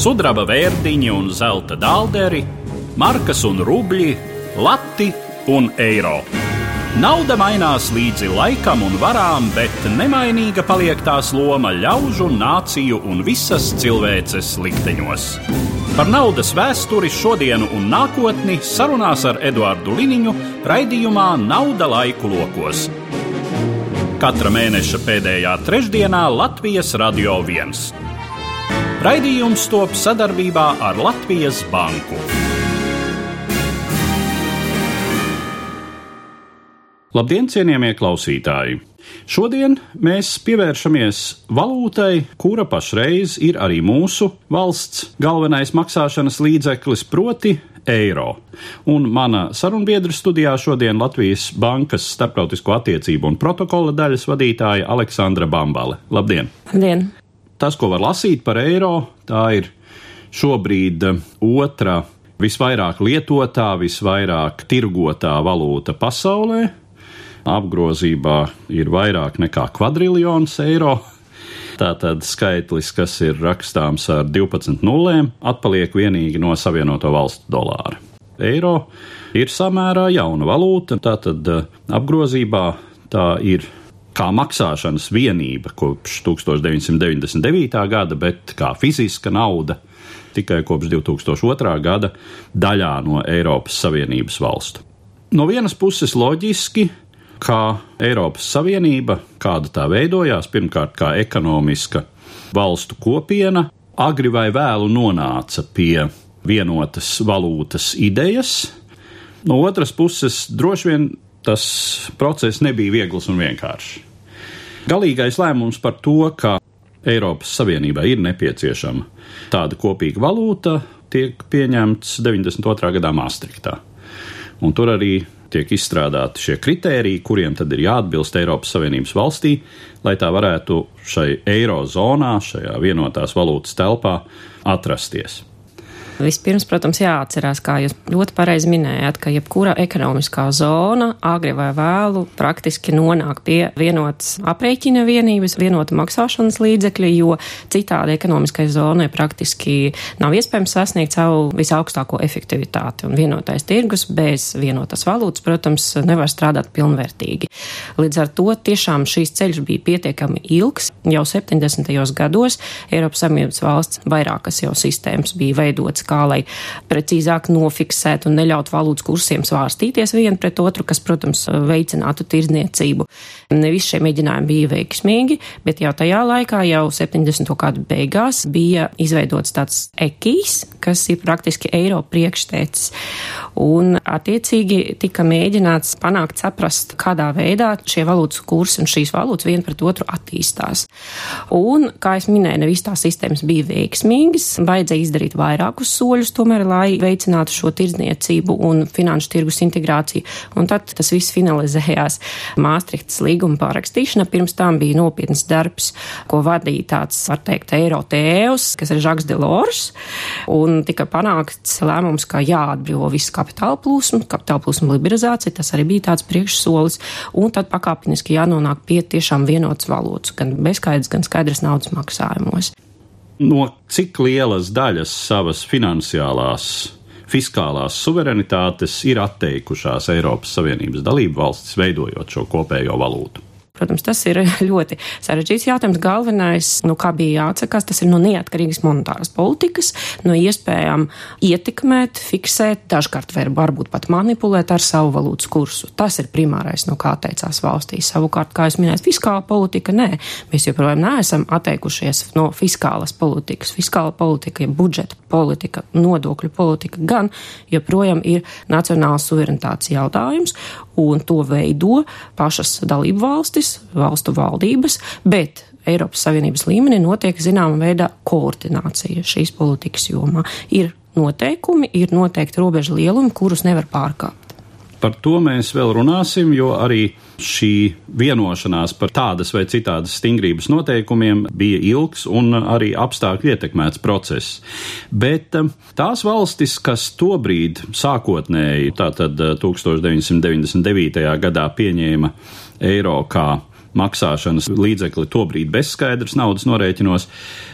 sudraba vērtiņi un zelta dālderi, markas un rubļi, lati un eiro. Nauda mainās līdzi laikam un varām, bet nemainīga paliek tās loma ļaužu, nāciju un visas cilvēces likteņos. Par naudas vēsturi, šodienu un nākotni sarunās ar Eduāru Liniņu raidījumā Nauda laiku lokos. Katra mēneša pēdējā trešdienā Latvijas Radio 1. Raidījums top sadarbībā ar Latvijas Banku. Labdien, cienījamie klausītāji! Šodien mēs pievēršamies valūtai, kura pašreiz ir arī mūsu valsts galvenais maksāšanas līdzeklis, proti, eiro. Un mana sarunbiedra studijā šodien Latvijas Bankas starptautisko attiecību un protokola daļas vadītāja Aleksandra Bambale. Labdien! Labdien! Tas, ko var lasīt par eiro, tā ir šobrīd otra visvairāk lietotā, visvairāk tirgotā valūta pasaulē apgrozībā ir vairāk nekā kvadriljons eiro. Tātad skaitlis, kas ir rakstāms ar 12 nulēm, atpaliek vienīgi no Savienoto Valstu dolāra. Eiro ir samērā jauna valūta, tātad eh, apgrozībā tā ir kā maksāšanas vienība kopš 1999. gada, bet kā fiziska nauda tikai kopš 2002. gada daļā no Eiropas Savienības valstu. No vienas puses, loģiski, kā Eiropas Savienība, kāda tā veidojās, pirmkārt kā ekonomiska valstu kopiena, agri vai vēlu nonāca pie vienotas valūtas idejas. No otras puses, droši vien tas process nebija viegls un vienkāršs. Galīgais lēmums par to, ka Eiropas Savienībai ir nepieciešama tāda kopīga valūta, tiek pieņemts 92. gadā Maastrichtā. Un tur arī tiek izstrādāti šie kritēriji, kuriem tad ir jāatbilst Eiropas Savienības valstī, lai tā varētu šai eirozonā, šajā vienotās valūtas telpā atrasties. Vispirms, protams, jāatcerās, kā jūs ļoti pareizi minējāt, ka jebkura ekonomiskā zona agri vai vēlu praktiski nonāk pie vienotas aprēķina vienības, vienota maksāšanas līdzekļa, jo citādi ekonomiskai zonai praktiski nav iespējams sasniegt savu visaugstāko efektivitāti. Un vienotais tirgus bez vienotas valūtas, protams, nevar strādāt pilnvērtīgi. Līdz ar to tiešām šīs ceļš bija pietiekami ilgs. Jau 70. gados Eiropas Savienības valsts vairākas jau sistēmas bija veidotas kā lai precīzāk nofiksētu un neļautu valūtas kursiem svārstīties vien pret otru, kas, protams, veicinātu tirdzniecību. Ne visi šie mēģinājumi bija veiksmīgi, bet jau tajā laikā, jau 70. gadu beigās, bija izveidots tāds ekijs, kas ir praktiski eiro priekštēcis. Un, attiecīgi, tika mēģināts panākt saprast, kādā veidā šie valūtas kursi un šīs valūtas vien pret otru attīstās. Un, kā es minēju, ne visas tās sistēmas bija veiksmīgas, vajadzēja izdarīt vairākus soļus, tomēr, lai veicinātu šo tirdzniecību un finanšu tirgus integrāciju. Un tad tas viss finalizējās Māstrihtas līguma pārakstīšana. Pirms tam bija nopietns darbs, ko vadīja tāds, var teikt, eiro tēvs, kas ir Žaks Delors, un tika panākts lēmums, ka jāatbrīvo viss kapitāla plūsma, kapitāla plūsma liberalizācija, tas arī bija tāds priekšsolis, un tad pakāpeniski jānonāk pie tiešām vienotas valūtas, gan bezskaidrs, gan skaidrs naudas maksājumos no cik lielas daļas savas finansiālās, fiskālās suverenitātes ir atteikušās Eiropas Savienības dalību valstis, veidojot šo kopējo valūtu. Protams, tas ir ļoti sarežģīts jautājums. Galvenais, nu, kā bija jāatsakās, tas ir no neatkarīgas monetāras politikas, no iespējām ietekmēt, fiksēt, dažkārt varbūt pat manipulēt ar savu valūtas kursu. Tas ir primārais, no kā teicās valstīs. Savukārt, kā es minēju, fiskāla politika, nē, mēs joprojām neesam atteikušies no fiskālas politikas. Fiskāla politika, ja budžeta politika, nodokļu politika gan joprojām ir nacionāls suverenitātes jautājums, un to veido pašas dalību valstis, valstu valdības, bet Eiropas Savienības līmenī notiek zināma veida koordinācija šīs politikas jomā. Ir noteikumi, ir noteikti robežu lielumi, kurus nevar pārkāpt. Par to mēs vēl runāsim, jo arī šī vienošanās par tādas vai citādas stingrības noteikumiem bija ilgs un arī apstākļu ietekmēts process. Bet um, tās valstis, kas tobrīd sākotnēji, tātad 1999. Uh, gadā pieņēma eiro kā maksāšanas līdzekli tobrīd bezskaidrs naudas norēķinos.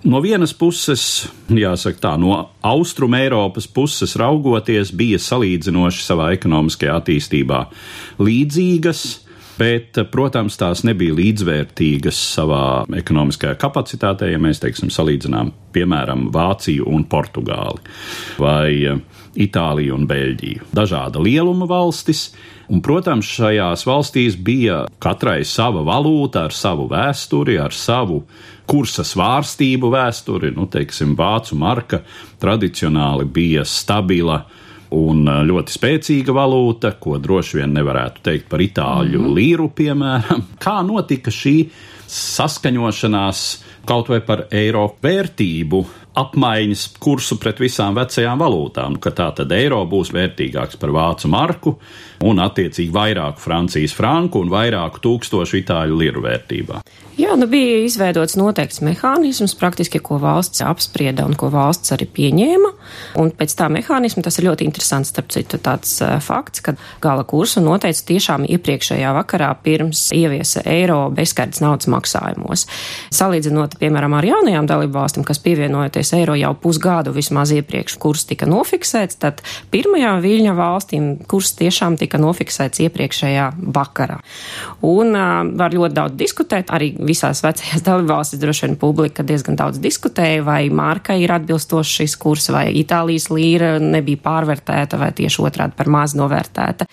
No vienas puses, jāsaka tā, no Austrum Eiropas puses raugoties, bija salīdzinoši savā ekonomiskajā attīstībā līdzīgas. Bet, protams, tās nebija līdzvērtīgas savā ekonomiskajā kapacitātē, ja mēs, teiksim, salīdzinām, piemēram, Vāciju un Portugāli vai Itāliju un Beļģiju. Dažāda lieluma valstis, Un, protams, šajās valstīs bija katrai sava valūta ar savu vēsturi, ar savu kursa svārstību vēsturi. Nu, teiksim, vācu marka tradicionāli bija stabila un ļoti spēcīga valūta, ko droši vien nevarētu teikt par itāļu mm -hmm. līru, piemēram. Kā notika šī saskaņošanās kaut vai par eiro vērtību apmaiņas kursu pret visām vecajām valūtām, ka tā tad eiro būs vērtīgāks par vācu marku un attiecīgi vairāku Francijas franku un vairāku tūkstošu itāļu liru vērtībā. Jā, nu bija izveidots noteikts mehānisms, praktiski, ko valsts apsprieda un ko valsts arī pieņēma. Un pēc tā mehānisma tas ir ļoti interesants, starp citu, tāds uh, fakts, ka gala kursu noteica tiešām iepriekšējā vakarā pirms ieviesa eiro bezskaidrs naudas maksājumos. Salīdzinot, piemēram, ar jaunajām dalību valstīm, kas pievienojoties eiro jau pusgadu vismaz iepriekš kurs tika nofiksēts, tad pirmajā viļņa valstīm kurs tiešām tika nofiksēts iepriekšējā vakarā. Un uh, var ļoti daudz diskutēt, arī visās vecajās dalībvalstīs droši vien publika diezgan daudz diskutēja, vai Mārka ir atbilstoši šis kurs, vai Itālijas līra nebija pārvērtēta, vai tieši otrādi par maz novērtēta.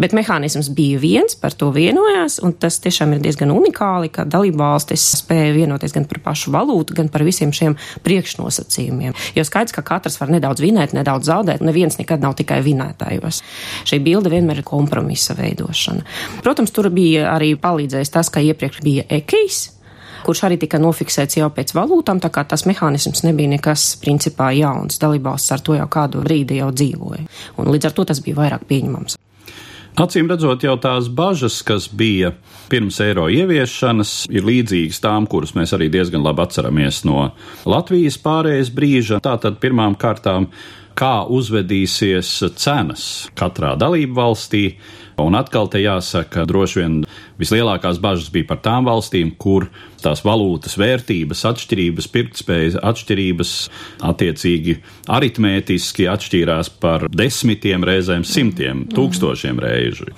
Bet mehānisms bija viens, par to vienojās, un tas tiešām ir diezgan unikāli, ka dalībvalstis spēja vienoties gan par pašu valūtu, gan par visiem šiem priekšnosacījumiem. Jo skaidrs, ka katrs var nedaudz vinēt, nedaudz zaudēt, neviens nekad nav tikai vinētājos. Šī bilde vienmēr ir kompromisa veidošana. Protams, tur bija arī palīdzējis tas, ka iepriekš bija ekijs, kurš arī tika nofiksēts jau pēc valūtām, tā kā tas mehānisms nebija nekas principā jauns. Dalībvalsts ar to jau kādu brīdi jau dzīvoja, un līdz ar to tas bija vairāk pieņemams. Acīm redzot, jau tās bažas, kas bija pirms eiro ieviešanas, ir līdzīgas tām, kuras mēs arī diezgan labi atceramies no Latvijas pārējais brīža. Tātad pirmām kārtām, kā uzvedīsies cenas katrā dalību valstī, Un atkal te jāsaka, droši vien vislielākās bažas bija par tām valstīm, kur tās valūtas vērtības, atšķirības, pirktspējas atšķirības attiecīgi aritmētiski atšķīrās par desmitiem reizēm, simtiem, tūkstošiem reižu.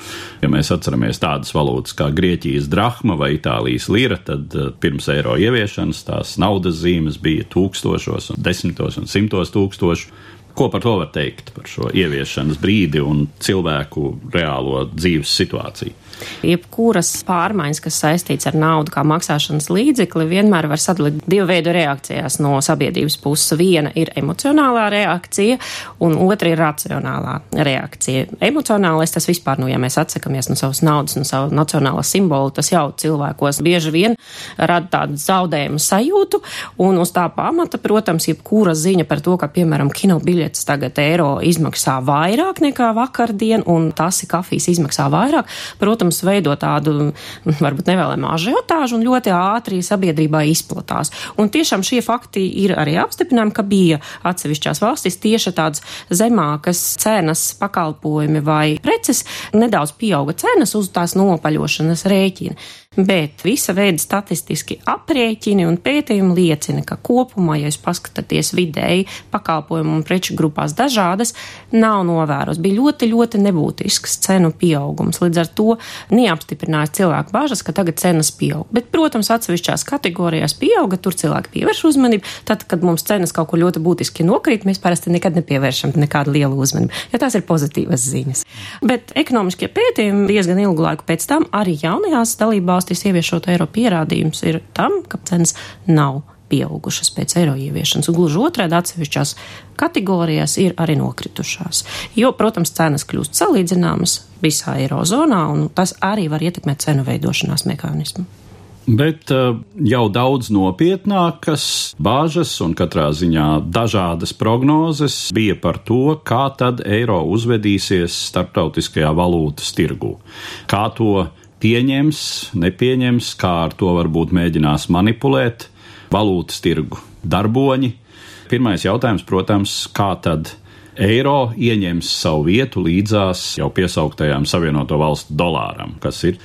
Ja mēs atceramies tādas valūtas kā Grieķijas drahma vai Itālijas lira, tad eh, pirms eiro ieviešanas tās naudas zīmes bija tūkstošos, desmitos un simtos tūkstošu. Ko par to var teikt, par šo ieviešanas brīdi un cilvēku reālo dzīves situāciju? Jebkuras pārmaiņas, kas saistīts ar naudu kā maksāšanas līdzekli, vienmēr var sadalīt divu veidu reakcijās no sabiedrības puses. Viena ir emocionālā reakcija, un otra ir racionālā reakcija. Emocionālais tas vispār, nu, ja mēs atsakamies no savas naudas, no savu nacionālo simbolu, tas jau cilvēkos bieži vien rada tādu zaudējumu sajūtu, un uz tā pamata, protams, jebkura ziņa par to, ka, piemēram, kino biļetes tagad eiro izmaksā vairāk nekā vakardien, un tas ir kafijas izmaksā vairāk, protams, veido tādu varbūt nevēlamu ažiotāžu un ļoti ātri sabiedrībā izplatās. Un tiešām šie fakti ir arī apstiprinājumi, ka bija atsevišķās valstīs tieši tādas zemākas cenas pakalpojumi vai preces, nedaudz pieauga cenas uz tās nopaļošanas rēķina bet visa veida statistiski aprēķini un pētījumi liecina, ka kopumā, ja jūs paskatāties vidēji pakalpojumu un preču grupās dažādas, nav novēros. Bija ļoti, ļoti nebūtisks cenu pieaugums. Līdz ar to neapstiprinājās cilvēku bažas, ka tagad cenas pieaug. Bet, protams, atsevišķās kategorijās pieauga, tur cilvēki pievērš uzmanību. Tad, kad mums cenas kaut kur ļoti būtiski nokrīt, mēs parasti nekad nepievēršam nekādu lielu uzmanību, jo tās ir pozitīvas ziņas. Bet ekonomiskie pētījumi diezgan ilgu laiku pēc tam arī jaunajās dalībās valstīs ieviešot eiro pierādījums ir tam, ka cenas nav pieaugušas pēc eiro ieviešanas, un gluži otrādi atsevišķās kategorijās ir arī nokritušās. Jo, protams, cenas kļūst salīdzināmas visā eirozonā, un tas arī var ietekmēt cenu veidošanās mehānismu. Bet uh, jau daudz nopietnākas bāžas un katrā ziņā dažādas prognozes bija par to, kā tad eiro uzvedīsies starptautiskajā valūtas tirgu. Kā to pieņems, nepieņems, kā ar to varbūt mēģinās manipulēt valūtas tirgu darboņi. Pirmais jautājums, protams, kā tad eiro ieņems savu vietu līdzās jau piesauktajām Savienoto Valstu dolāram, kas ir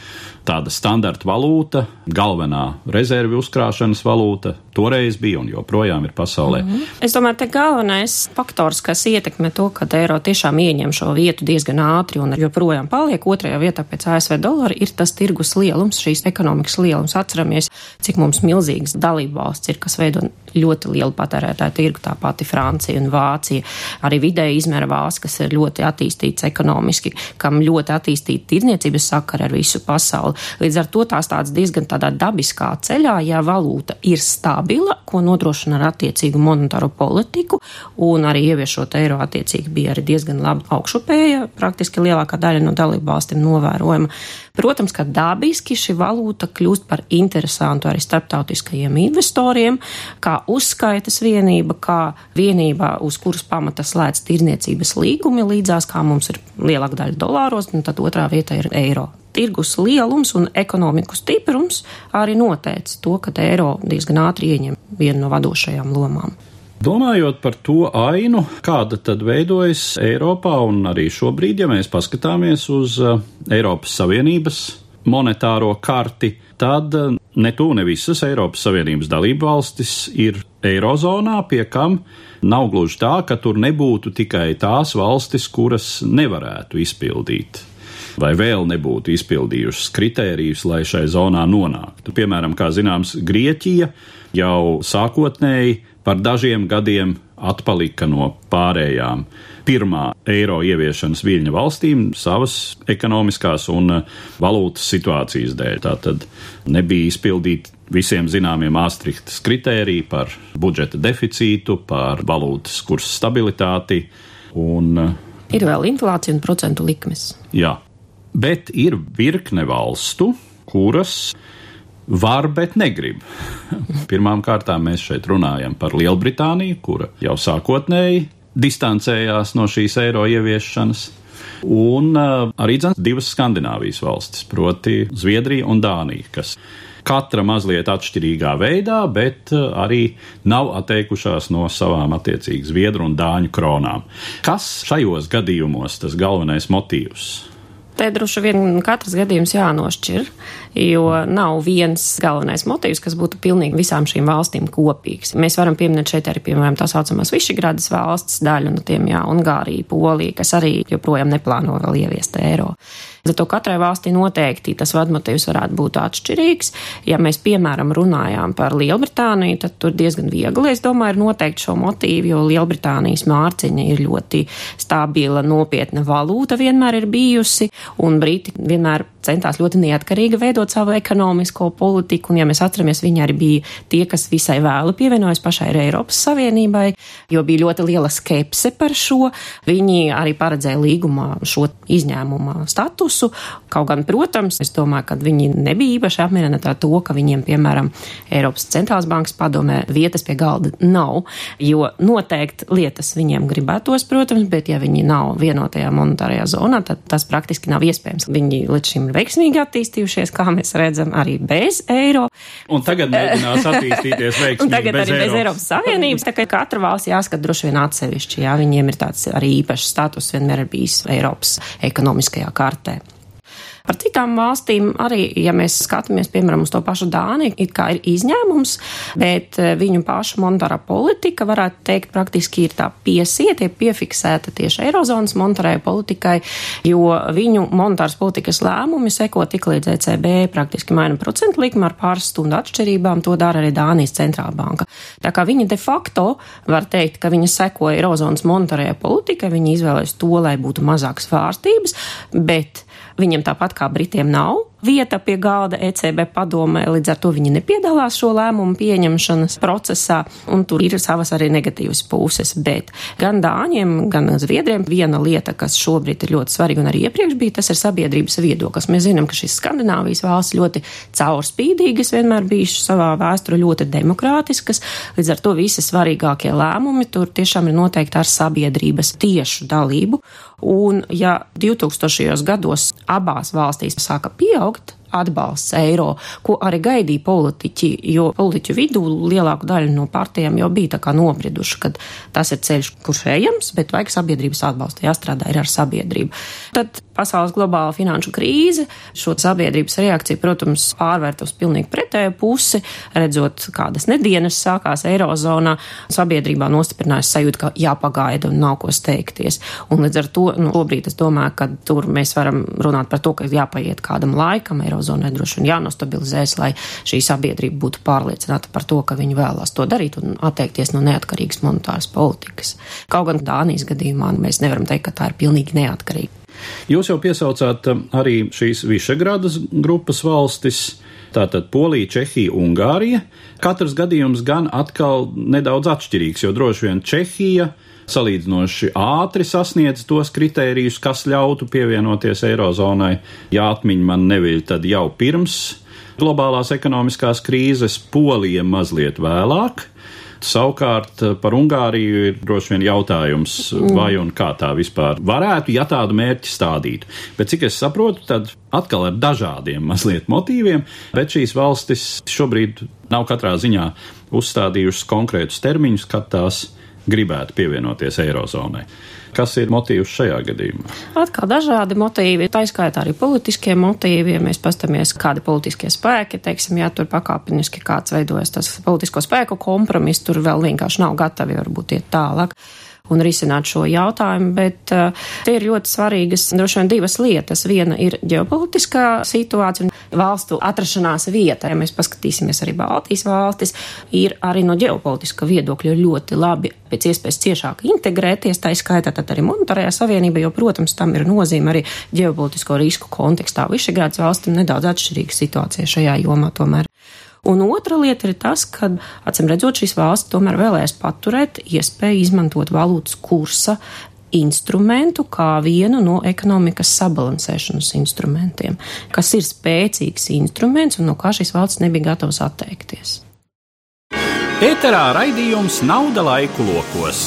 tāda standarta valūta, galvenā rezervi uzkrāšanas valūta. Toreiz bija un joprojām ir pasaulē. Mm -hmm. Es domāju, ka galvenais faktors, kas ietekmē to, ka eiro tiešām ieņem šo vietu diezgan ātri un joprojām paliek otrajā vietā pēc ASV dolāra, ir tas tirgus lielums, šīs ekonomikas lielums. Atceramies, cik mums milzīgas dalību valsts ir, kas veido ļoti lielu patērētāju tirgu, tā pati Francija un Vācija, arī vidēji izmēra valsts, kas ir ļoti attīstīts ekonomiski, kam ļoti attīstīta tirdzniecības sakara ar visu pasauli. Līdz ar to tās tāds diezgan tādā dabiskā ceļā, ja valūta ir stabila, ko nodrošina ar attiecīgu monetāro politiku, un arī ieviešot eiro attiecīgi bija arī diezgan labi augšupēja, praktiski lielākā daļa no dalību valstīm novērojama. Protams, ka dabiski šī valūta kļūst par interesantu arī starptautiskajiem investoriem, kā uzskaitas vienība, kā vienība, uz kuras pamata slēdz tirniecības līgumi līdzās, kā mums ir lielāka daļa dolāros, un tad otrā vieta ir eiro tirgus lielums un ekonomiku stiprums arī noteica to, ka eiro diezgan ātri ieņem vienu no vadošajām lomām. Domājot par to ainu, kāda tad veidojas Eiropā un arī šobrīd, ja mēs paskatāmies uz uh, Eiropas Savienības monetāro karti, tad ne tu ne visas Eiropas Savienības dalību valstis ir Eirozonā, pie kam nav gluži tā, ka tur nebūtu tikai tās valstis, kuras nevarētu izpildīt vai vēl nebūtu izpildījušas kritērijus, lai šai zonā nonāktu. Piemēram, kā zināms, Grieķija jau sākotnēji par dažiem gadiem atpalika no pārējām pirmā eiro ieviešanas viļņa valstīm savas ekonomiskās un valūtas situācijas dēļ. Tātad nebija izpildīti visiem zināmie Maastrichtas kritēriji par budžeta deficītu, par valūtas kursu stabilitāti un Ir vēl inflācija un procentu likmes. Jā, bet ir virkne valstu, kuras var, bet negrib. Pirmām kārtām mēs šeit runājam par Lielbritāniju, kura jau sākotnēji distancējās no šīs eiro ieviešanas. Un uh, arī dzans, divas Skandināvijas valstis, proti, Zviedrija un Dānija, kas katra mazliet atšķirīgā veidā, bet uh, arī nav atteikušās no savām attiecīgi Zviedru un Dāņu kronām. Kas šajos gadījumos tas galvenais motīvs? Te droši vien katrs gadījums jānošķir, jo nav viens galvenais motīvs, kas būtu pilnīgi visām šīm valstīm kopīgs. Mēs varam pieminēt šeit arī, piemēram, tā saucamās Višigrādas valsts daļu no tiem, jā, Ungārija, Polija, kas arī joprojām neplāno vēl ieviest eiro. Zato katrai valstī noteikti tas vadmotīvs varētu būt atšķirīgs. Ja mēs, piemēram, runājām par Lielbritāniju, tad tur diezgan viegli, es domāju, ir noteikt šo motīvu, jo Lielbritānijas mārciņa ir ļoti stabila, nopietna valūta vienmēr ir bijusi, un Briti vienmēr centās ļoti neatkarīgi veidot savu ekonomisko politiku, un, ja mēs atceramies, viņi arī bija tie, kas visai vēlu pievienojas pašai Eiropas Savienībai, jo bija ļoti liela skepse par šo. Viņi arī paredzēja līgumā šo izņēmuma statusu statusu. Kaut gan, protams, es domāju, ka viņi nebija īpaši apmierināti ar to, ka viņiem, piemēram, Eiropas centrālās bankas padomē vietas pie galda nav, jo noteikti lietas viņiem gribētos, protams, bet ja viņi nav vienotajā monetārajā zonā, tad tas praktiski nav iespējams. Viņi līdz šim ir veiksmīgi attīstījušies, kā mēs redzam, arī bez eiro. Un tagad mēģinās attīstīties veiksmīgi. Tagad bez arī Eiropas. bez Eiropas Savienības, tā kā katra valsts jāskat droši vien atsevišķi, jā, viņiem ir tāds arī īpašs status vienmēr ir bijis Eiropas ekonomiskajā kartē. Par citām valstīm arī, ja mēs skatāmies, piemēram, uz to pašu Dāniju, it kā ir izņēmums, bet eh, viņu pašu monetārā politika, varētu teikt, praktiski ir tā piesieta, piefiksēta tieši Eirozonas monetārajai politikai, jo viņu monetāras politikas lēmumi seko tik līdz ECB praktiski maina procentu likmi ar pāris stundu atšķirībām, to dara arī Dānijas centrālbanka. Tā kā viņi de facto var teikt, ka viņi seko Eirozonas monetārajai politikai, viņi izvēlēs to, lai būtu mazākas vārstības, bet Viņam tāpat kā Britiem nav vieta pie galda ECB padomē, līdz ar to viņi nepiedalās šo lēmumu pieņemšanas procesā, un tur ir savas arī negatīvas puses. Bet gan Dāņiem, gan Zviedriem viena lieta, kas šobrīd ir ļoti svarīga un arī iepriekš bija, tas ir sabiedrības viedoklis. Mēs zinām, ka šīs Skandināvijas valsts ļoti caurspīdīgas, vienmēr bijušas savā vēsturē ļoti demokrātiskas, līdz ar to visi svarīgākie lēmumi tur tiešām ir noteikti ar sabiedrības tiešu dalību. Un, ja 2000. gados abās valstīs sāka pieaugt taugt. Atbalsts eiro, ko arī gaidīja politiķi, jo politiķu vidū lielāku daļu no partijām jau bija tā kā nobrieduši, ka tas ir ceļš, kurš ejams, bet vajag sabiedrības atbalstu, jāstrādā ir ar sabiedrību. Tad pasaules globāla finanšu krīze šo sabiedrības reakciju, protams, pārvērt uz pilnīgi pretēju pusi, redzot, kādas nedienas sākās Eirozonā, sabiedrībā nostiprinājas sajūta, ka jāpagaida un nav ko steigties. Un līdz ar to, nu, šobrīd es domāju, ka tur mēs varam runāt par to, ka jāpaiet kādam laikam, Eirozonai droši vien jānostabilizēs, lai šī sabiedrība būtu pārliecināta par to, ka viņi vēlās to darīt un atteikties no neatkarīgas monetāras politikas. Kaut gan Dānijas gadījumā mēs nevaram teikt, ka tā ir pilnīgi neatkarīga. Jūs jau piesaucāt um, arī šīs Višegradas grupas valstis. Tātad Polija, Čehija, Ungārija. Katrs gadījums gan atkal nedaudz atšķirīgs, jo droši vien Čehija salīdzinoši ātri sasniedz tos kritērijus, kas ļautu pievienoties Eirozonai. Ja atmiņa man neviļ, tad jau pirms globālās ekonomiskās krīzes, Polija mazliet vēlāk. Savukārt eh, par Ungāriju ir droši vien jautājums, vai un kā tā vispār varētu, ja tādu mērķi stādītu. Bet cik es saprotu, tad atkal ar dažādiem mazliet motīviem, bet šīs valstis šobrīd nav katrā ziņā uzstādījušas konkrētus termiņus, kad tās gribētu pievienoties Eirozonai. Kas ir motīvs šajā gadījumā? Atkal dažādi motīvi, tā izskaitā arī politiskie motīvi. Ja mēs pastamies, kādi politiskie spēki, teiksim, ja tur pakāpeniski kāds veidojas tas politisko spēku kompromiss, tur vēl vienkārši nav gatavi varbūt iet tālāk un risināt šo jautājumu, bet uh, te ir ļoti svarīgas droši vien divas lietas. Viena ir ģeopolitiskā situācija un valstu atrašanās vieta. Ja mēs paskatīsimies arī Baltijas valstis, ir arī no ģeopolitiska viedokļa ļoti labi pēc iespējas ciešāk integrēties, tā izskaitā tad arī monetārajā savienība, jo, protams, tam ir nozīme arī ģeopolitisko risku kontekstā. Višegrāds valstīm nedaudz atšķirīga situācija šajā jomā tomēr. Un otra lieta ir tas, ka, acīm redzot, šīs valsts tomēr vēlēs paturēt iespēju izmantot valūtas kursa instrumentu kā vienu no ekonomikas sabalansēšanas instrumentiem, kas ir spēcīgs instruments un no kā šīs valsts nebija gatavas atteikties. Ēterā raidījums Nauda laiku lokos.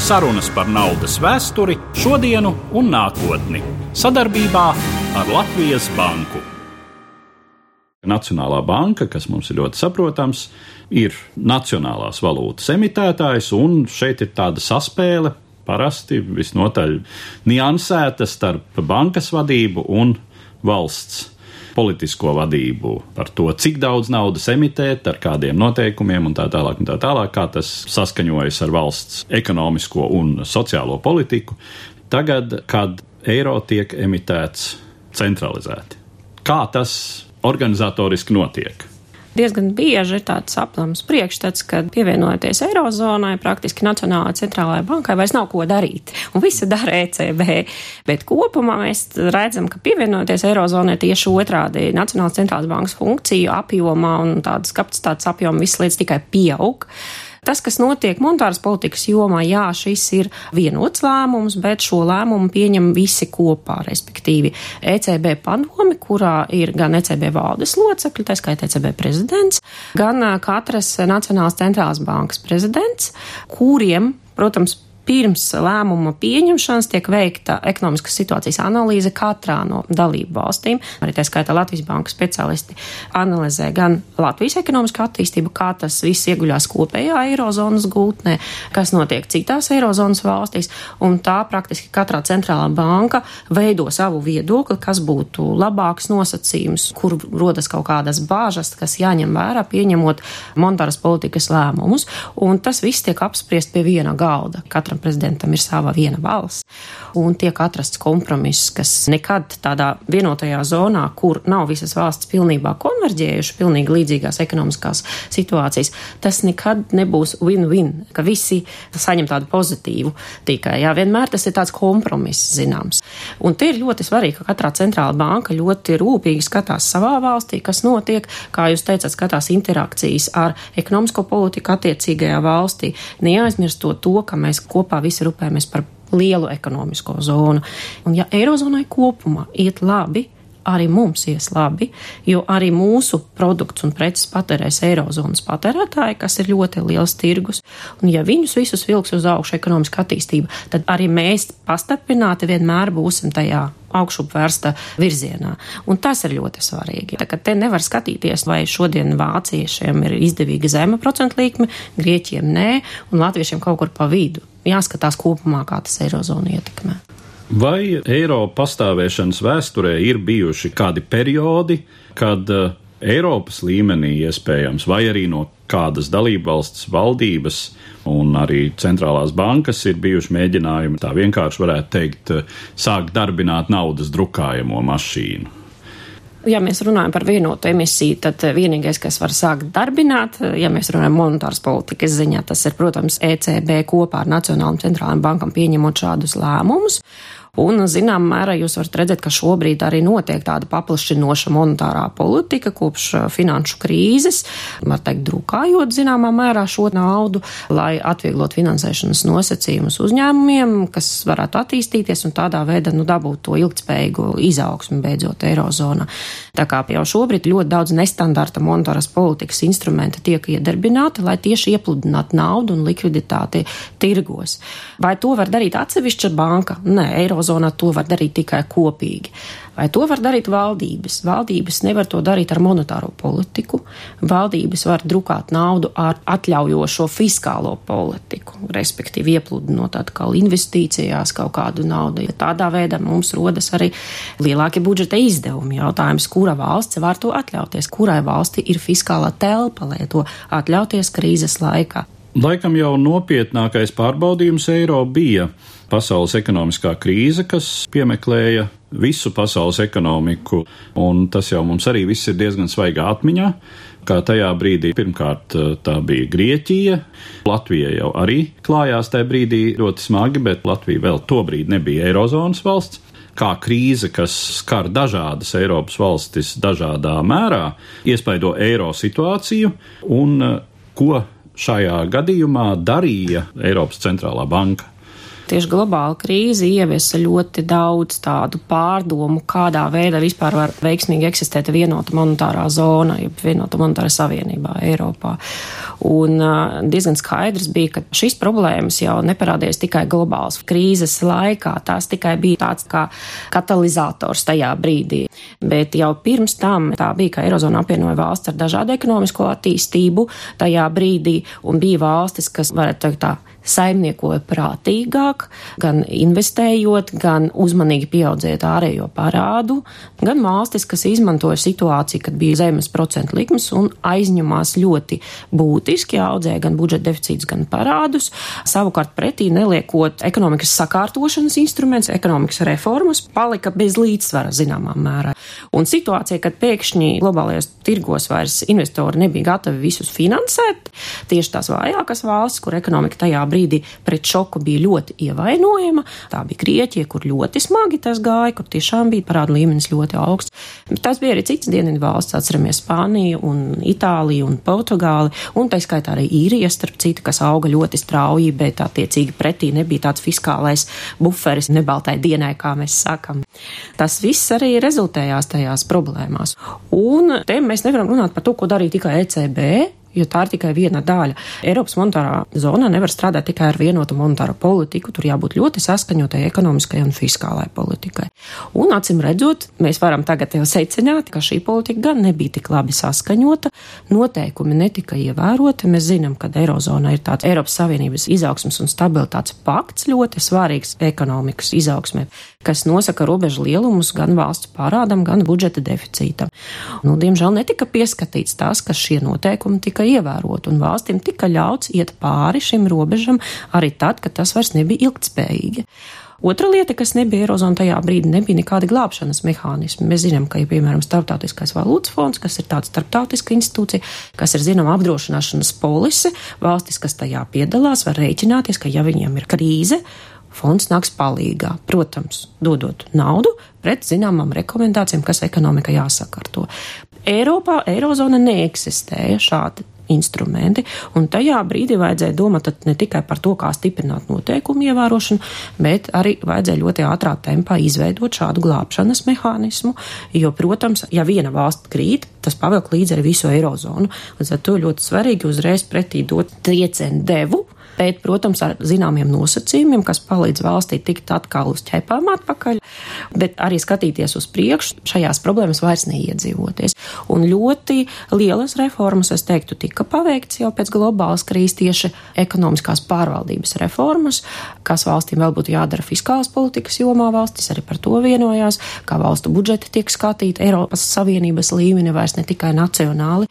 Sarunas par naudas vēsturi, šodienu un nākotni sadarbībā ar Latvijas Banku. Nacionālā banka, kas mums ir ļoti saprotams, ir nacionālās valūtas emitētājs, un šeit ir tāda saspēle, parasti visnotaļ niansēta starp bankas vadību un valsts politisko vadību par to, cik daudz naudas emitēt, ar kādiem noteikumiem un tā tālāk, un tā tālāk, kā tas saskaņojas ar valsts ekonomisko un sociālo politiku. Tagad, kad eiro tiek emitēts centralizēti, kā tas organizatoriski notiek? diezgan bieži ir tāds aplams priekšstats, ka pievienojoties Eirozonai, praktiski Nacionālajai centrālajai bankai vairs nav ko darīt. Un visi dara ECB. Bet kopumā mēs redzam, ka pievienojoties Eirozonai tieši otrādi Nacionālās centrālās bankas funkciju apjomā un tādas kapacitātes apjoma visas lietas tikai pieaug. Tas, kas notiek monetāras politikas jomā, jā, šis ir vienots lēmums, bet šo lēmumu pieņem visi kopā, respektīvi ECB padomi, kurā ir gan ECB valdes locekļi, tā skaitā ECB prezidents, gan katras Nacionālās centrālās bankas prezidents, kuriem, protams, pirms lēmuma pieņemšanas tiek veikta ekonomiskas situācijas analīze katrā no dalību valstīm. Arī tā skaitā Latvijas banka speciālisti analizē gan Latvijas ekonomisko attīstību, kā tas viss ieguļās kopējā eirozonas gultnē, kas notiek citās eirozonas valstīs, un tā praktiski katrā centrālā banka veido savu viedokli, kas būtu labāks nosacījums, kur rodas kaut kādas bāžas, kas jāņem vērā pieņemot monetāras politikas lēmumus, un tas viss tiek apspriest pie viena galda. Katram katram prezidentam ir sava viena balss, un tiek atrasts kompromiss, kas nekad tādā vienotajā zonā, kur nav visas valsts pilnībā konverģējuši, pilnīgi līdzīgās ekonomiskās situācijas, tas nekad nebūs win-win, ka visi saņem tādu pozitīvu tikai. Jā, vienmēr tas ir tāds kompromiss zināms. Un te ir ļoti svarīgi, ka katrā centrāla banka ļoti rūpīgi skatās savā valstī, kas notiek, kā jūs teicat, skatās interakcijas ar ekonomisko politiku attiecīgajā valstī, neaizmirstot to, ka mēs kopā visi rūpējamies par lielu ekonomisko zonu. Un ja Eirozonai kopumā iet labi, arī mums ies labi, jo arī mūsu produkts un preces patērēs Eirozonas patērētāji, kas ir ļoti liels tirgus. Un ja viņus visus vilks uz augšu ekonomiska attīstība, tad arī mēs pastarpināti vienmēr būsim tajā augšup vērsta virzienā. Un tas ir ļoti svarīgi. Tā kā te nevar skatīties, vai šodien vāciešiem ir izdevīga zema procentu likme, grieķiem nē, un latviešiem kaut kur pa vidu. Jāskatās kopumā, kā tas eirozonu ietekmē. Vai eiro pastāvēšanas vēsturē ir bijuši kādi periodi, kad uh, Eiropas līmenī iespējams, vai arī no kādas dalībvalsts valdības un arī centrālās bankas ir bijuši mēģinājumi, tā vienkārši varētu teikt, sākt darbināt naudas drukājamo mašīnu. Ja mēs runājam par vienotu emisiju, tad vienīgais, kas var sākt darbināt, ja mēs runājam monetāras politikas ziņā, tas ir, protams, ECB kopā ar Nacionālajām centrālajām bankām pieņemot šādus lēmumus. Un, zinām, mērā jūs varat redzēt, ka šobrīd arī notiek tāda paplašinoša monetārā politika kopš uh, finanšu krīzes, var teikt, drukājot zināmā mērā šo naudu, lai atvieglot finansēšanas nosacījumus uzņēmumiem, kas varētu attīstīties un tādā veidā nu, dabūt to ilgtspējīgu izaugsmu beidzot Eirozonā. Tā kā jau šobrīd ļoti daudz nestandarta monetāras politikas instrumenti tiek iedarbināti, lai tieši iepludinātu naudu un likviditāti tirgos. Vai to var darīt atsevišķa banka? Nē, Eirozona Eirozonā to var darīt tikai kopīgi. Vai to var darīt valdības? Valdības nevar to darīt ar monetāro politiku. Valdības var drukāt naudu ar atļaujošo fiskālo politiku, respektīvi iepludinot atkal investīcijās kaut kādu naudu. Ja tādā veidā mums rodas arī lielāki budžeta izdevumi. Jautājums, kura valsts var to atļauties, kurai valsti ir fiskālā telpa, lai to atļauties krīzes laikā. Laikam jau nopietnākais pārbaudījums eiro bija pasaules ekonomiskā krīze, kas piemeklēja visu pasaules ekonomiku, un tas jau mums arī viss ir diezgan svaigā atmiņā. Kā tajā brīdī, pirmkārt, tā bija Grieķija. Latvija jau arī klājās tajā brīdī ļoti smagi, bet Latvija vēl tobrīd nebija Eirozonas valsts kā krīze, kas skar dažādas Eiropas valstis dažādā mērā, iespaido eiro situāciju un ko šajā gadījumā darīja Eiropas centrālā banka tieši globāla krīze ieviesa ļoti daudz tādu pārdomu, kādā veidā vispār var veiksmīgi eksistēt vienota monetārā zona, jeb vienota monetārā savienībā Eiropā. Un uh, diezgan skaidrs bija, ka šīs problēmas jau neparādījās tikai globālas krīzes laikā, tās tikai bija tāds kā katalizators tajā brīdī. Bet jau pirms tam tā bija, ka Eirozona apvienoja valsts ar dažādu ekonomisko attīstību tajā brīdī, un bija valstis, kas, varētu teikt tā, saimniekoja prātīgāk, gan investējot, gan uzmanīgi pieaudzējot ārējo parādu, gan valstis, kas izmantoja situāciju, kad bija zemes procentu likmes un aizņemās ļoti būtiski, audzēja gan budžeta deficīts, gan parādus. Savukārt pretī neliekot ekonomikas sakārtošanas instruments, ekonomikas reformas, palika bez līdzsvara zināmā mērā. Un situācija, kad pēkšņi globālajos tirgos vairs investori nebija gatavi visus finansēt, tieši tās vājākas valstis, kur ekonomika tajā brīdī pret šoku bija ļoti ievainojama. Tā bija Grieķija, kur ļoti smagi tas gāja, kur tiešām bija parāda līmenis ļoti augsts. Bet tas bija arī cits dienvidu valsts, atceramies Spāniju un Itāliju un Portugāli, un tā skaitā arī īrija, starp citu, kas auga ļoti strauji, bet attiecīgi pretī nebija tāds fiskālais buferis nebaltai dienai, kā mēs sakam. Tas viss arī rezultējās tajās problēmās. Un te mēs nevaram runāt par to, ko darīja tikai ECB, jo tā ir tikai viena daļa. Eiropas monetārā zona nevar strādāt tikai ar vienotu monetāro politiku, tur jābūt ļoti saskaņotai ekonomiskai un fiskālai politikai. Un, acīm redzot, mēs varam tagad jau secināt, ka šī politika gan nebija tik labi saskaņota, noteikumi netika ievēroti. Mēs zinām, ka Eirozona ir tāds Eiropas Savienības izaugsmas un stabilitātes pakts ļoti svarīgs ekonomikas izaugsmē, kas nosaka robežu lielumus gan valsts parādam, gan budžeta deficītam. Nu, diemžēl netika pieskatīts tas, ka šie noteikumi tika ievērot, un valstīm tika ļauts iet pāri šim robežam arī tad, kad tas vairs nebija ilgtspējīgi. Otra lieta, kas nebija Eirozona tajā brīdī, nebija nekādi glābšanas mehānismi. Mēs zinām, ka ir piemēram Startautiskais valūtas fonds, kas ir tāds starptautiska institūcija, kas ir zināma apdrošināšanas polise. Valstis, kas tajā piedalās, var rēķināties, ka ja viņiem ir krīze, fonds nāks palīgā. Protams, dodot naudu pret zināmām rekomendācijām, kas ekonomika jāsakārto. Eiropā, Eirozona neeksistēja šādi instrumenti. Un tajā brīdī vajadzēja domāt ne tikai par to, kā stiprināt noteikumu ievērošanu, bet arī vajadzēja ļoti ātrā tempā izveidot šādu glābšanas mehānismu. Jo, protams, ja viena valsts krīt, tas pavelk līdzi arī visu eirozonu. Līdz ar to ļoti svarīgi uzreiz pretī dot triecienu devu bet, protams, ar zināmiem nosacījumiem, kas palīdz valstī tikt atkal uz ķepām atpakaļ, bet arī skatīties uz priekšu, šajās problēmas vairs neiedzīvoties. Un ļoti lielas reformas, es teiktu, tika paveikts jau pēc globālas krīzes tieši ekonomiskās pārvaldības reformas, kas valstīm vēl būtu jādara fiskālas politikas jomā. Valstis arī par to vienojās, kā valstu budžeti tiek skatīti Eiropas Savienības līmeni, vairs ne tikai nacionāli.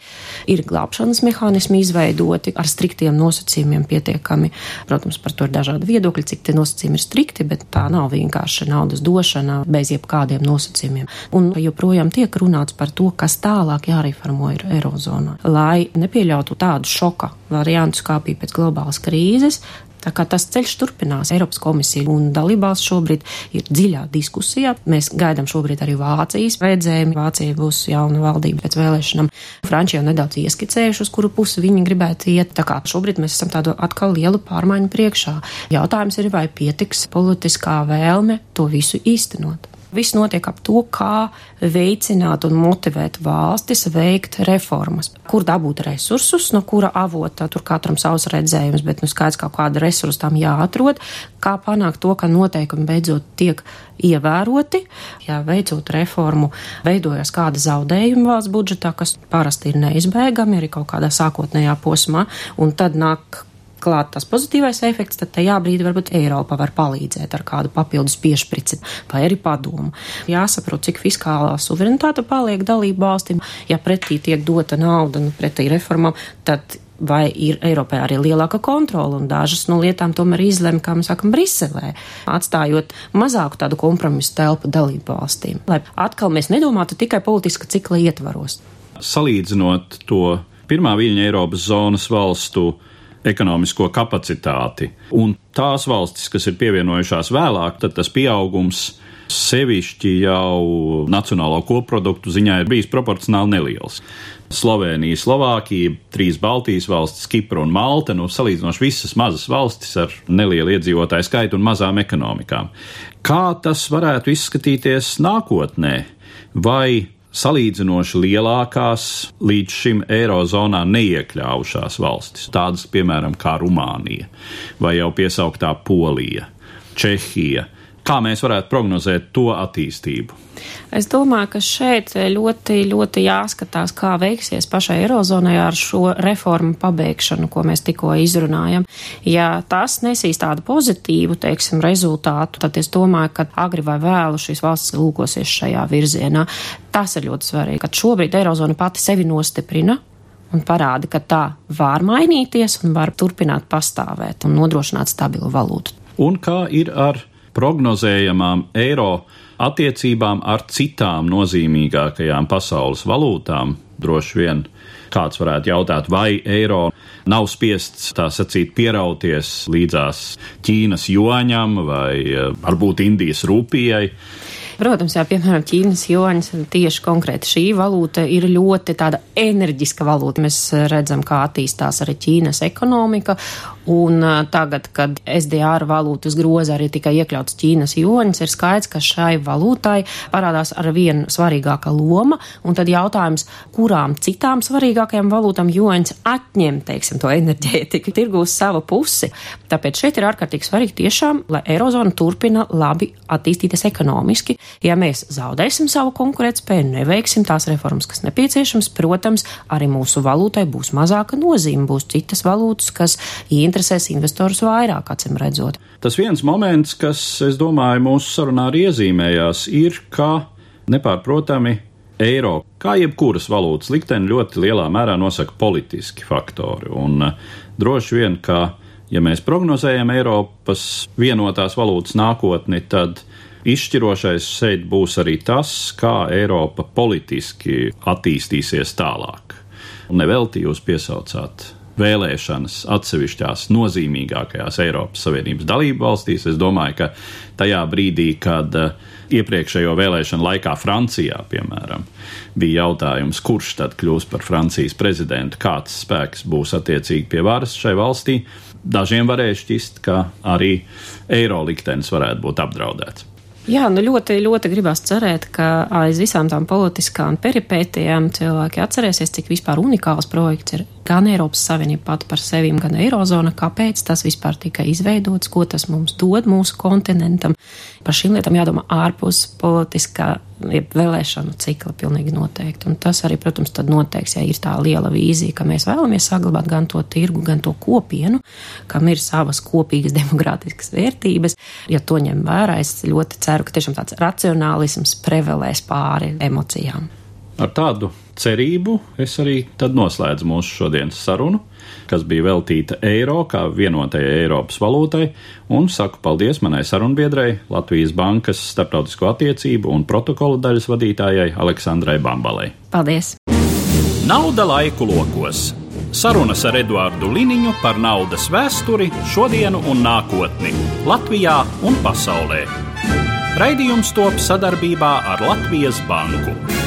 Ir glābšanas mehānismi izveidoti ar striktiem nosacījumiem pietiekami pietiekami. Protams, par to ir dažādi viedokļi, cik tie nosacījumi ir strikti, bet tā nav vienkārši naudas došana bez jebkādiem nosacījumiem. Un joprojām tiek runāts par to, kas tālāk jāreformo ir Eirozonā, lai nepieļautu tādu šoka variantu, kā bija pēc globālas krīzes, Tā kā tas ceļš turpinās, Eiropas komisija un dalībās šobrīd ir dziļā diskusijā. Mēs gaidām šobrīd arī Vācijas vajadzējumu. Vācija būs jauna valdība pēc vēlēšanām. Frančija jau nedaudz ieskicējuši, uz kuru pusi viņi gribētu iet. Tā kā šobrīd mēs esam tādu atkal lielu pārmaiņu priekšā. Jautājums ir, vai pietiks politiskā vēlme to visu īstenot. Viss notiek ap to, kā veicināt un motivēt valstis veikt reformas. Kur dabūt resursus, no kura avota tur katram savs redzējums, bet nu skaidrs, kā kāda resursa tam jāatrod, kā panākt to, ka noteikumi beidzot tiek ievēroti. Ja veicot reformu, veidojas kāda zaudējuma valsts budžetā, kas parasti ir neizbēgami arī kaut kādā sākotnējā posmā, un tad nāk klāt tas pozitīvais efekts, tad tajā brīdī varbūt Eiropa var palīdzēt ar kādu papildus piešprici vai arī padomu. Jāsaprot, cik fiskālā suverenitāte paliek dalību valstīm. Ja pretī tiek dota nauda nu, pretī reformām, tad vai ir Eiropā arī lielāka kontrola, un dažas no lietām tomēr izlem, kā mēs sakam, Briselē, atstājot mazāku tādu kompromisu telpu dalību valstīm, lai atkal mēs nedomātu tikai politiska cikla ietvaros. Salīdzinot to pirmā viļņa Eiropas zonas valstu ekonomisko kapacitāti. Un tās valstis, kas ir pievienojušās vēlāk, tad tas pieaugums sevišķi jau nacionālo koproduktu ziņā ir bijis proporcionāli neliels. Slovenija, Slovākija, trīs Baltijas valstis, Kipra un Malta, nu, salīdzinoši visas mazas valstis ar nelielu iedzīvotāju skaitu un mazām ekonomikām. Kā tas varētu izskatīties nākotnē? Vai salīdzinoši lielākās līdz šim eirozonā neiekļāvušās valstis, tādas piemēram kā Rumānija vai jau piesauktā Polija, Čehija. Kā mēs varētu prognozēt to attīstību? Es domāju, ka šeit ļoti, ļoti jāskatās, kā veiksies pašai Eirozonai ar šo reformu pabeigšanu, ko mēs tikko izrunājam. Ja tas nesīs tādu pozitīvu, teiksim, rezultātu, tad es domāju, ka agri vai vēlu šīs valsts lūkosies šajā virzienā. Tas ir ļoti svarīgi, ka šobrīd Eirozona pati sevi nostiprina un parāda, ka tā var mainīties un var turpināt pastāvēt un nodrošināt stabilu valūtu. Un kā ir ar prognozējamām eiro attiecībām ar citām nozīmīgākajām pasaules valūtām. Droši vien kāds varētu jautāt, vai eiro nav spiests tā sacīt pierauties līdzās Ķīnas joņam vai eh, varbūt Indijas rūpijai. Protams, jā, piemēram, Ķīnas joņas tieši konkrēti šī valūta ir ļoti tāda enerģiska valūta. Mēs redzam, kā attīstās arī Ķīnas ekonomika, Un tagad, kad SDR valūtas groza arī tika iekļauts Ķīnas joņas, ir skaidrs, ka šai valūtai parādās ar vienu svarīgāka loma, un tad jautājums, kurām citām svarīgākajām valūtām joņas atņem, teiksim, to enerģētiku, tirgūs savu pusi. Tāpēc šeit ir ārkārtīgi svarīgi tiešām, lai Eirozona turpina labi attīstīties ekonomiski. Ja mēs zaudēsim savu konkurētspēju, neveiksim tās reformas, kas nepieciešams, protams, arī mūsu valūtai būs mazāka nozīme, būs citas valūtas, kas interesē interesēs investorus vairāk, acīm redzot. Tas viens moments, kas, es domāju, mūsu sarunā arī iezīmējās, ir, ka nepārprotami eiro, kā jebkuras valūtas likteni, ļoti lielā mērā nosaka politiski faktori. Un uh, droši vien, ka, ja mēs prognozējam Eiropas vienotās valūtas nākotni, tad izšķirošais šeit būs arī tas, kā Eiropa politiski attīstīsies tālāk. Nevelti jūs piesaucāt vēlēšanas atsevišķās nozīmīgākajās Eiropas Savienības dalību valstīs. Es domāju, ka tajā brīdī, kad uh, iepriekšējo vēlēšanu laikā Francijā, piemēram, bija jautājums, kurš tad kļūs par Francijas prezidentu, kāds spēks būs attiecīgi pie varas šai valstī, dažiem varēja šķist, ka arī eiro liktenis varētu būt apdraudēts. Jā, nu ļoti, ļoti gribās cerēt, ka aiz visām tām politiskām peripētijām cilvēki atcerēsies, cik vispār unikāls projekts ir gan Eiropas Savienība pati par sevi, gan Eirozona, kāpēc tas vispār tika izveidots, ko tas mums dod mūsu kontinentam. Par šīm lietām jādomā ārpus politiskā vēlēšanu cikla pilnīgi noteikti. Un tas arī, protams, tad noteiks, ja ir tā liela vīzija, ka mēs vēlamies saglabāt gan to tirgu, gan to kopienu, kam ir savas kopīgas demokrātiskas vērtības. Ja to ņem vērā, es ļoti ceru, ka tiešām tāds racionālisms prevelēs pāri emocijām. Ar tādu cerību es arī tad noslēdzu mūsu šodienas sarunu, kas bija veltīta eiro kā vienotajai Eiropas valūtai, un saku paldies manai sarunbiedrai, Latvijas Bankas starptautisko attiecību un protokola daļas vadītājai Aleksandrai Bambalei. Paldies! Nauda laiku lokos! Sarunas ar Eduāru Liniņu par naudas vēsturi, šodienu un nākotni Latvijā un pasaulē. Raidījums top sadarbībā ar Latvijas Banku.